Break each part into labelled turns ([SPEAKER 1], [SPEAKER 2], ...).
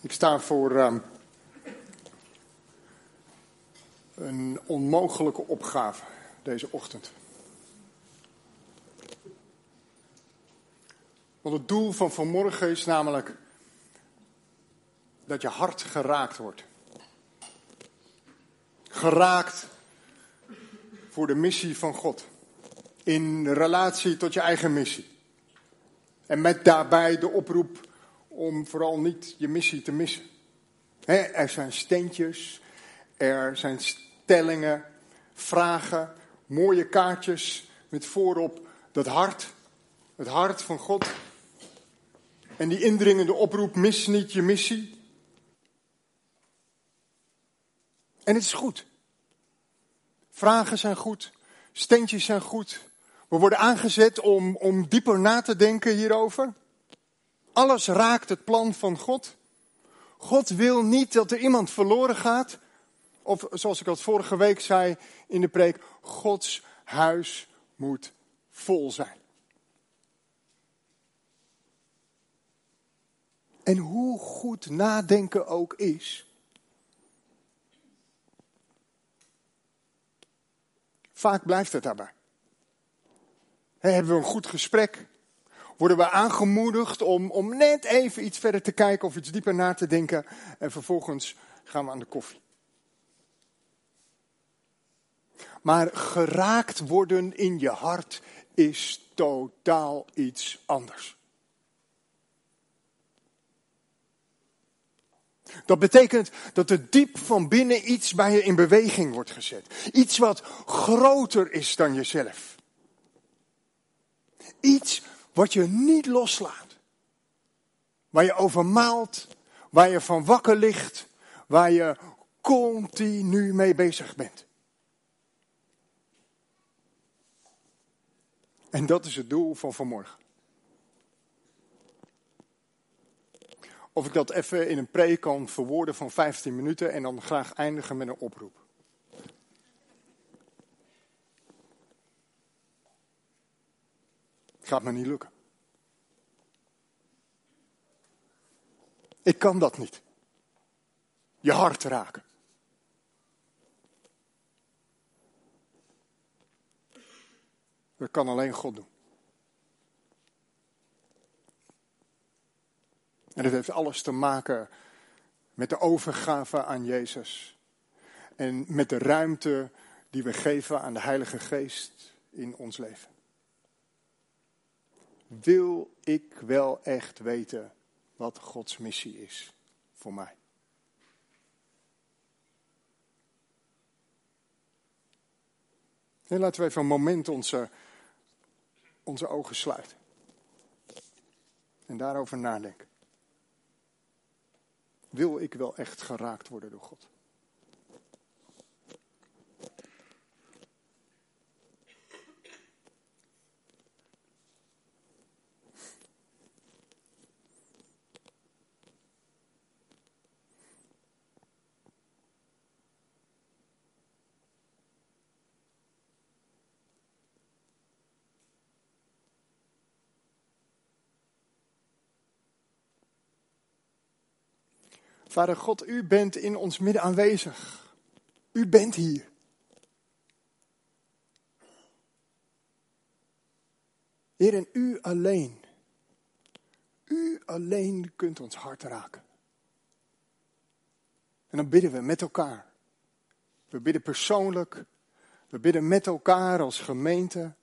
[SPEAKER 1] Ik sta voor ehm, een onmogelijke opgave deze ochtend. Want het doel van vanmorgen is namelijk dat je hart geraakt wordt. Geraakt voor de missie van God. In relatie tot je eigen missie. En met daarbij de oproep om vooral niet je missie te missen. er zijn steentjes, er zijn stellingen, vragen, mooie kaartjes met voorop dat hart, het hart van God. En die indringende oproep, mis niet je missie. En het is goed. Vragen zijn goed, steentjes zijn goed. We worden aangezet om, om dieper na te denken hierover. Alles raakt het plan van God. God wil niet dat er iemand verloren gaat. Of zoals ik al vorige week zei in de preek, Gods huis moet vol zijn. En hoe goed nadenken ook is, vaak blijft het daarbij. hebben we een goed gesprek, worden we aangemoedigd om, om net even iets verder te kijken of iets dieper na te denken. En vervolgens gaan we aan de koffie. Maar geraakt worden in je hart is totaal iets anders. Dat betekent dat er diep van binnen iets bij je in beweging wordt gezet. Iets wat groter is dan jezelf. Iets wat je niet loslaat. Waar je overmaalt, waar je van wakker ligt, waar je continu mee bezig bent. En dat is het doel van vanmorgen. Of ik dat even in een preek kan verwoorden van 15 minuten en dan graag eindigen met een oproep. Gaat me niet lukken. Ik kan dat niet. Je hart raken. Dat kan alleen God doen. En dat heeft alles te maken met de overgave aan Jezus. En met de ruimte die we geven aan de Heilige Geest in ons leven wil ik wel echt weten wat Gods missie is voor mij. En laten we even een moment onze, onze ogen sluiten. En daarover nadenken. Wil ik wel echt geraakt worden door God? Vader God, u bent in ons midden aanwezig. U bent hier. Heer, en u alleen, u alleen kunt ons hart raken. En dan bidden we met elkaar. We bidden persoonlijk. We bidden met elkaar als gemeente.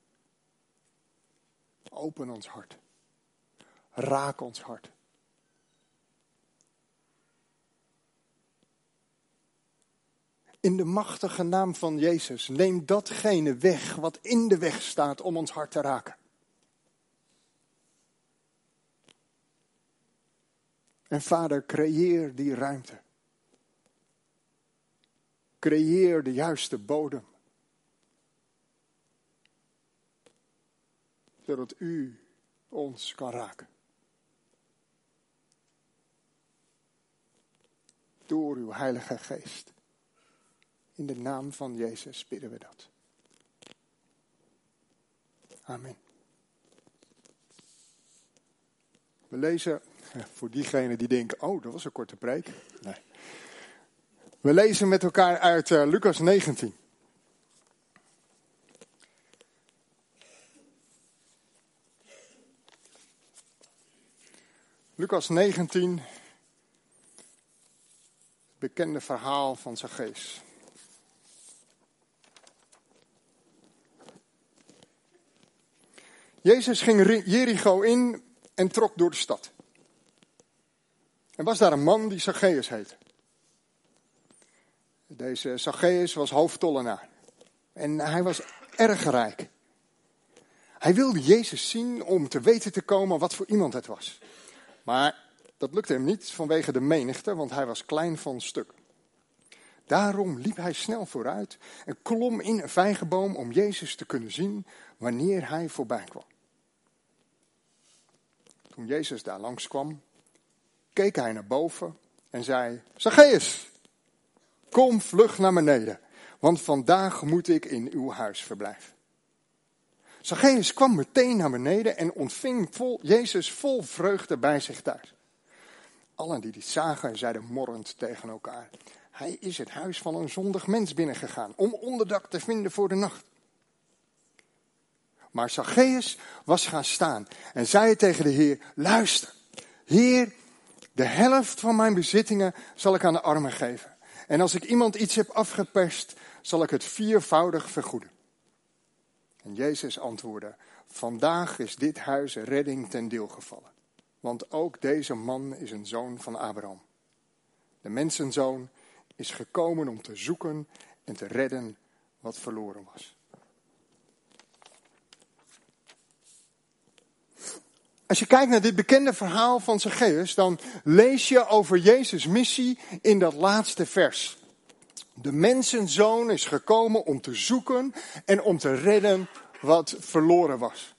[SPEAKER 1] Open ons hart. Raak ons hart. In de machtige naam van Jezus, neem datgene weg wat in de weg staat om ons hart te raken. En vader, creëer die ruimte. Creëer de juiste bodem. Zodat u ons kan raken. Door uw Heilige Geest. In de naam van Jezus bidden we dat. Amen. We lezen Voor diegenen die denken, oh, dat was een korte preek. Nee. We lezen met elkaar uit uh, Lucas 19. Lucas 19, bekende verhaal van Zacchaeus. Jezus ging Jericho in en trok door de stad. En was daar een man die Zacchaeus heette. Deze Zacchaeus was hoofdtollenaar. En hij was erg rijk. Hij wilde Jezus zien om te weten te komen wat voor iemand het was. Maar dat lukte hem niet vanwege de menigte, want hij was klein van stuk. Daarom liep hij snel vooruit en klom in een vijgenboom om Jezus te kunnen zien wanneer hij voorbij kwam. Toen Jezus daar langskwam, keek hij naar boven en zei: Zacchaeus, kom vlug naar beneden, want vandaag moet ik in uw huis verblijven. Zacchaeus kwam meteen naar beneden en ontving vol, Jezus vol vreugde bij zich thuis. Allen die dit zagen, zeiden morrend tegen elkaar: Hij is het huis van een zondig mens binnengegaan om onderdak te vinden voor de nacht. Maar Zacchaeus was gaan staan en zei tegen de Heer: Luister, Heer, de helft van mijn bezittingen zal ik aan de armen geven. En als ik iemand iets heb afgeperst, zal ik het viervoudig vergoeden. En Jezus antwoordde: Vandaag is dit huis redding ten deel gevallen. Want ook deze man is een zoon van Abraham. De mensenzoon is gekomen om te zoeken en te redden wat verloren was. Als je kijkt naar dit bekende verhaal van Zacchaeus, dan lees je over Jezus' missie in dat laatste vers. De mensenzoon is gekomen om te zoeken en om te redden wat verloren was.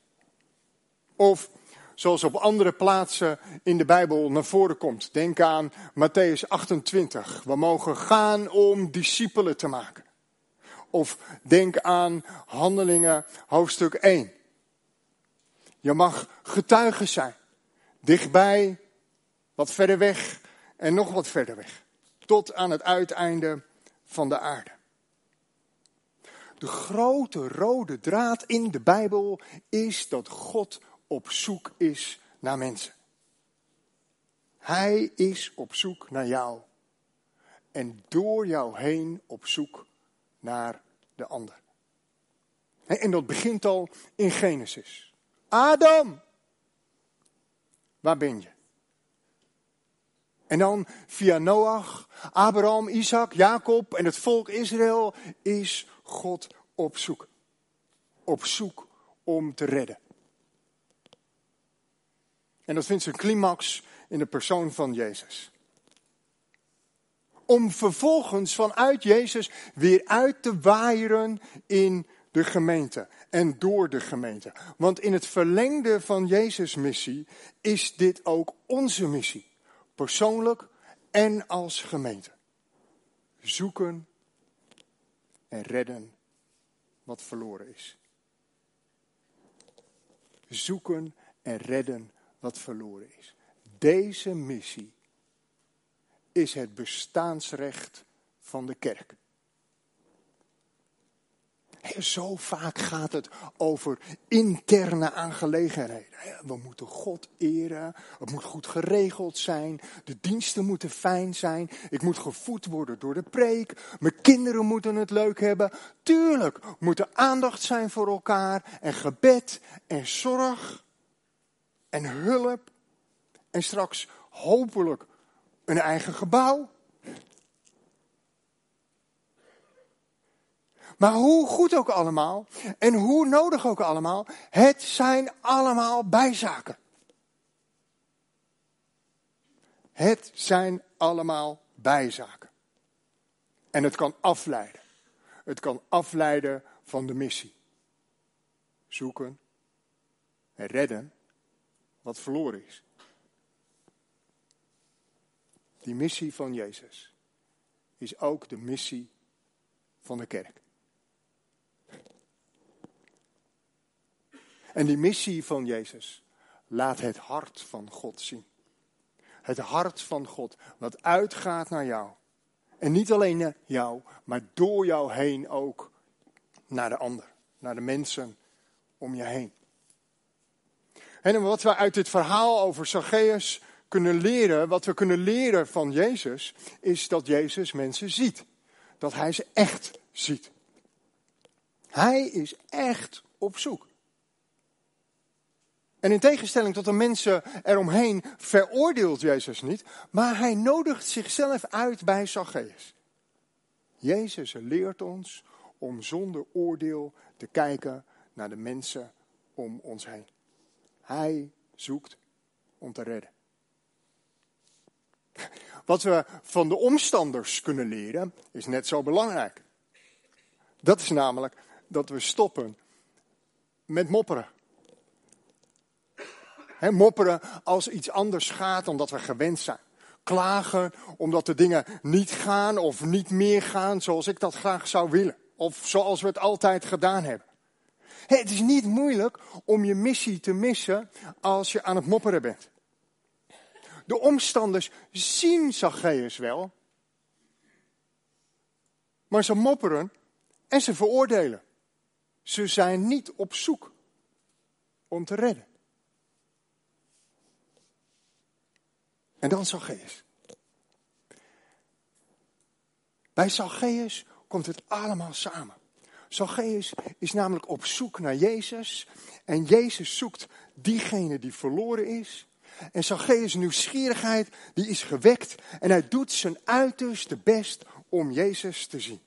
[SPEAKER 1] Of zoals op andere plaatsen in de Bijbel naar voren komt. Denk aan Matthäus 28. We mogen gaan om discipelen te maken. Of denk aan Handelingen hoofdstuk 1. Je mag getuige zijn. Dichtbij, wat verder weg en nog wat verder weg. Tot aan het uiteinde van de aarde. De grote rode draad in de Bijbel is dat God op zoek is naar mensen. Hij is op zoek naar jou. En door jou heen op zoek naar de ander. En dat begint al in Genesis. Adam, waar ben je? En dan via Noach, Abraham, Isaac, Jacob en het volk Israël is God op zoek. Op zoek om te redden. En dat vindt zijn climax in de persoon van Jezus. Om vervolgens vanuit Jezus weer uit te waaieren in de gemeente en door de gemeente. Want in het verlengde van Jezus' missie is dit ook onze missie. Persoonlijk en als gemeente. Zoeken en redden wat verloren is. Zoeken en redden wat verloren is. Deze missie is het bestaansrecht van de kerk. Zo vaak gaat het over interne aangelegenheden. We moeten God eren. Het moet goed geregeld zijn. De diensten moeten fijn zijn. Ik moet gevoed worden door de preek. Mijn kinderen moeten het leuk hebben. Tuurlijk moet er aandacht zijn voor elkaar. En gebed en zorg. En hulp. En straks hopelijk een eigen gebouw. Maar hoe goed ook allemaal en hoe nodig ook allemaal, het zijn allemaal bijzaken. Het zijn allemaal bijzaken. En het kan afleiden. Het kan afleiden van de missie. Zoeken en redden wat verloren is. Die missie van Jezus is ook de missie van de kerk. En die missie van Jezus laat het hart van God zien. Het hart van God, wat uitgaat naar jou. En niet alleen naar jou, maar door jou heen ook naar de ander, naar de mensen om je heen. En wat we uit dit verhaal over Zacchaeus kunnen leren, wat we kunnen leren van Jezus, is dat Jezus mensen ziet. Dat hij ze echt ziet. Hij is echt op zoek. En in tegenstelling tot de mensen eromheen veroordeelt Jezus niet, maar hij nodigt zichzelf uit bij Zacchaeus. Jezus leert ons om zonder oordeel te kijken naar de mensen om ons heen. Hij zoekt om te redden. Wat we van de omstanders kunnen leren is net zo belangrijk. Dat is namelijk dat we stoppen met mopperen. Mopperen als iets anders gaat dan dat we gewend zijn. Klagen omdat de dingen niet gaan of niet meer gaan zoals ik dat graag zou willen. Of zoals we het altijd gedaan hebben. het is niet moeilijk om je missie te missen als je aan het mopperen bent. De omstanders zien Zacchaeus wel. Maar ze mopperen en ze veroordelen. Ze zijn niet op zoek om te redden. En dan Zacchaeus. Bij Zacchaeus komt het allemaal samen. Zacchaeus is namelijk op zoek naar Jezus. En Jezus zoekt diegene die verloren is. En Zacchaeus' nieuwsgierigheid die is gewekt. En hij doet zijn uiterste best om Jezus te zien.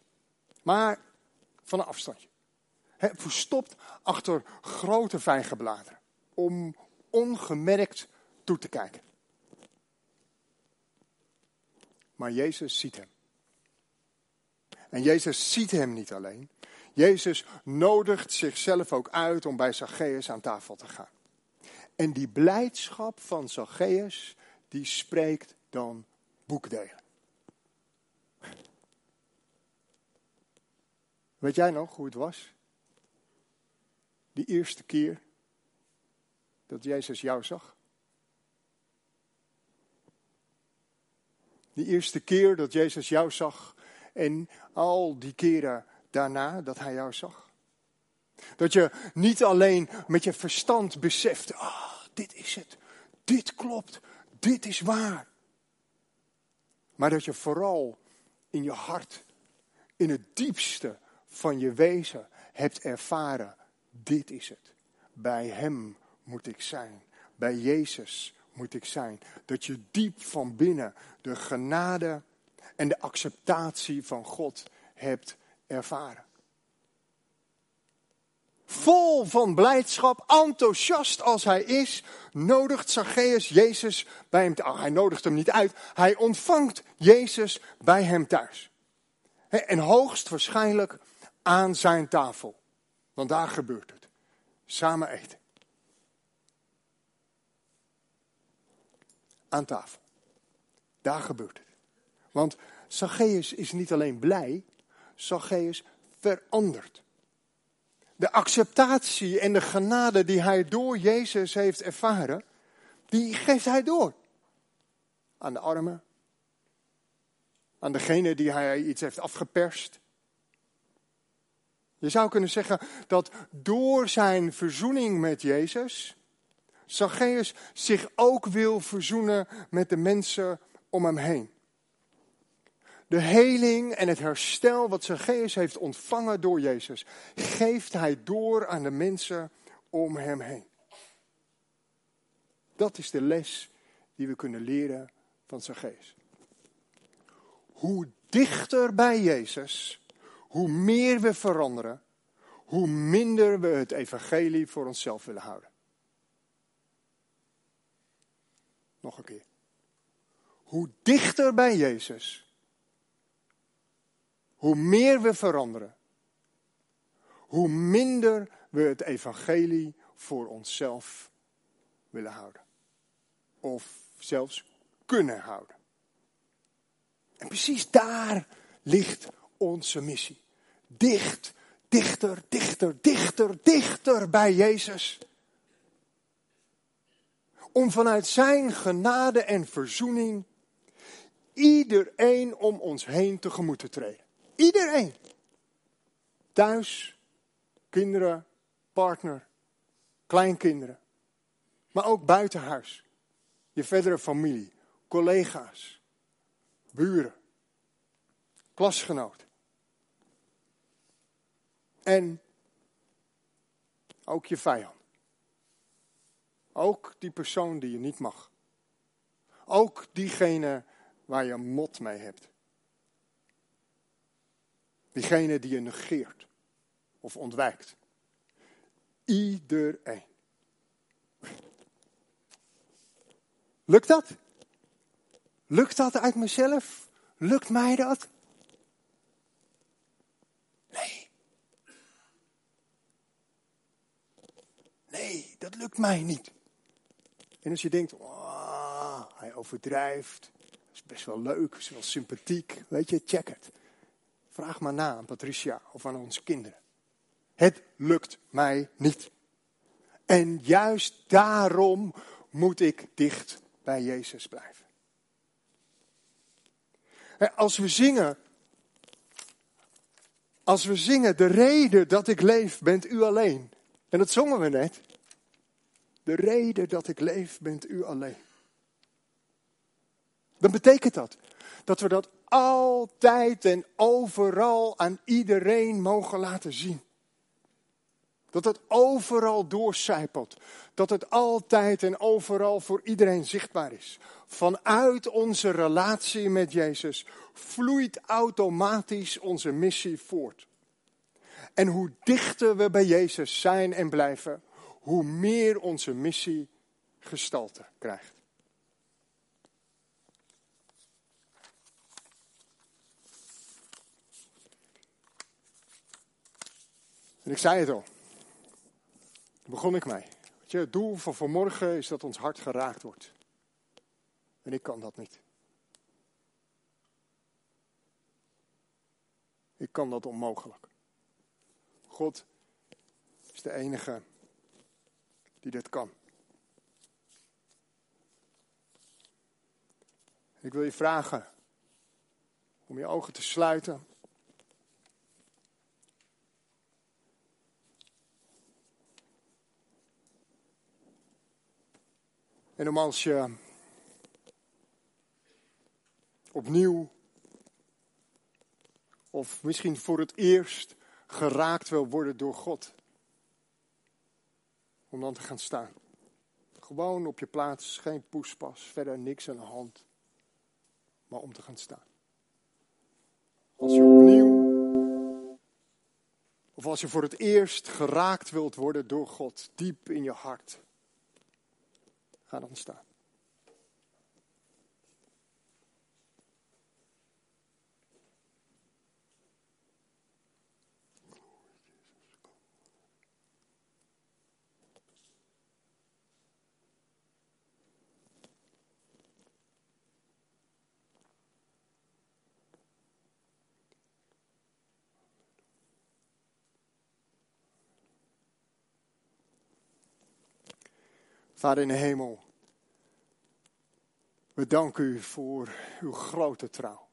[SPEAKER 1] Maar van een afstandje. Verstopt achter grote vijgenbladeren. Om ongemerkt toe te kijken. Maar Jezus ziet hem. En Jezus ziet hem niet alleen. Jezus nodigt zichzelf ook uit om bij Zacchaeus aan tafel te gaan. En die blijdschap van Zacchaeus, die spreekt dan boekdelen. Weet jij nog hoe het was? Die eerste keer dat Jezus jou zag? Die eerste keer dat Jezus jou zag en al die keren daarna dat hij jou zag. Dat je niet alleen met je verstand beseft, ah, dit is het, dit klopt, dit is waar. Maar dat je vooral in je hart, in het diepste van je wezen hebt ervaren, dit is het. Bij Hem moet ik zijn, bij Jezus moet ik zijn. Dat je diep van binnen de genade en de acceptatie van God hebt ervaren. Vol van blijdschap, enthousiast als hij is, nodigt Zacchaeus Jezus bij hem thuis. Hij nodigt hem niet uit, hij ontvangt Jezus bij hem thuis. En hoogstwaarschijnlijk aan zijn tafel. Want daar gebeurt het. Samen eten. Aan tafel. Daar gebeurt het. Want Zacchaeus is niet alleen blij, Zacchaeus verandert. De acceptatie en de genade die hij door Jezus heeft ervaren, die geeft hij door. Aan de armen, aan degene die hij iets heeft afgeperst. Je zou kunnen zeggen dat door zijn verzoening met Jezus, Zacchaeus zich ook wil verzoenen met de mensen om hem heen. De heling en het herstel wat Zacchaeus heeft ontvangen door Jezus, geeft hij door aan de mensen om hem heen. Dat is de les die we kunnen leren van Zacchaeus. Hoe dichter bij Jezus, hoe meer we veranderen, hoe minder we het evangelie voor onszelf willen houden. Nog een keer. Hoe dichter bij Jezus, hoe meer we veranderen, hoe minder we het evangelie voor onszelf willen houden. Of zelfs kunnen houden. En precies daar ligt onze missie. Dicht, dichter, dichter, dichter, dichter bij Jezus. Om vanuit zijn genade en verzoening iedereen om ons heen tegemoet te treden. Iedereen. Thuis, kinderen, partner, kleinkinderen. Maar ook buiten huis. Je verdere familie, collega's, buren, klasgenoten. En ook je vijand. Ook die persoon die je niet mag. Ook diegene waar je mot mee hebt. Diegene die je negeert of ontwijkt. Iedereen. Lukt dat? Lukt dat uit mezelf? Lukt mij dat? Nee. Nee, dat lukt mij niet. En als je denkt, hij overdrijft, is best wel leuk, is wel sympathiek, weet je, check het. Vraag maar na aan Patricia of aan onze kinderen. Het lukt mij niet. En juist daarom moet ik dicht bij Jezus blijven. Als we zingen, als we zingen, de reden dat ik leef bent u alleen. En dat zongen we net. De reden dat ik leef bent u alleen. Dan betekent dat dat we dat altijd en overal aan iedereen mogen laten zien. Dat het overal doorcijpelt. Dat het altijd en overal voor iedereen zichtbaar is. Vanuit onze relatie met Jezus vloeit automatisch onze missie voort. En hoe dichter we bij Jezus zijn en blijven, hoe meer onze missie gestalte krijgt. En ik zei het al. Begon ik mee. Weet je, het doel van vanmorgen is dat ons hart geraakt wordt. En ik kan dat niet. Ik kan dat onmogelijk. God is de enige die dit kan. Ik wil je vragen om je ogen te sluiten. En om als je opnieuw of misschien voor het eerst geraakt wil worden door God. Om dan te gaan staan. Gewoon op je plaats, geen poespas, verder niks aan de hand. Maar om te gaan staan. Als je opnieuw, of als je voor het eerst geraakt wilt worden door God, diep in je hart. Ga dan staan. Vader in de hemel, we danken u voor uw grote trouw.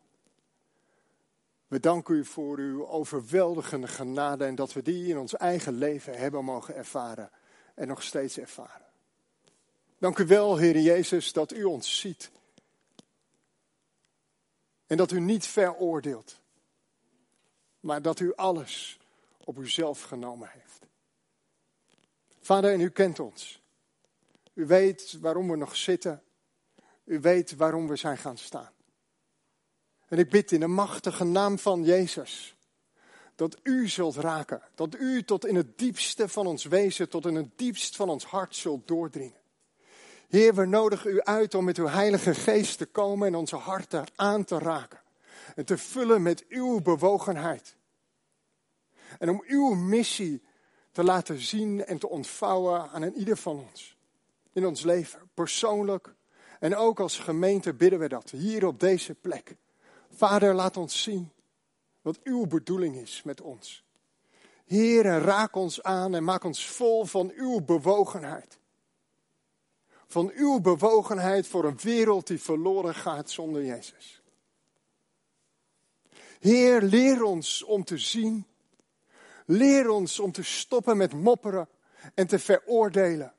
[SPEAKER 1] We danken u voor uw overweldigende genade en dat we die in ons eigen leven hebben mogen ervaren en nog steeds ervaren. Dank u wel, Heer Jezus, dat u ons ziet. En dat u niet veroordeelt, maar dat u alles op uzelf genomen heeft. Vader, en u kent ons. U weet waarom we nog zitten. U weet waarom we zijn gaan staan. En ik bid in de machtige naam van Jezus dat u zult raken. Dat u tot in het diepste van ons wezen, tot in het diepst van ons hart zult doordringen. Heer, we nodigen u uit om met uw Heilige Geest te komen en onze harten aan te raken. En te vullen met uw bewogenheid. En om uw missie te laten zien en te ontvouwen aan ieder van ons in ons leven, persoonlijk. En ook als gemeente bidden we dat, hier op deze plek. Vader, laat ons zien wat uw bedoeling is met ons. Heer, raak ons aan en maak ons vol van uw bewogenheid. van uw bewogenheid voor een wereld die verloren gaat zonder Jezus. Heer, leer ons om te zien. Leer ons om te stoppen met mopperen en te veroordelen.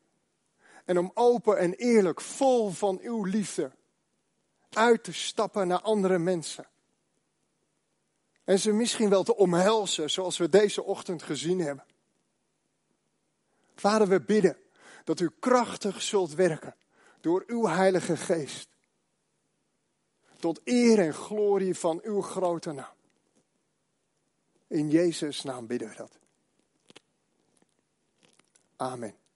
[SPEAKER 1] En om open en eerlijk, vol van uw liefde, uit te stappen naar andere mensen. En ze misschien wel te omhelzen, zoals we deze ochtend gezien hebben. Vader, we bidden dat u krachtig zult werken door uw Heilige Geest. Tot eer en glorie van uw grote naam. In Jezus' naam bidden we dat. Amen.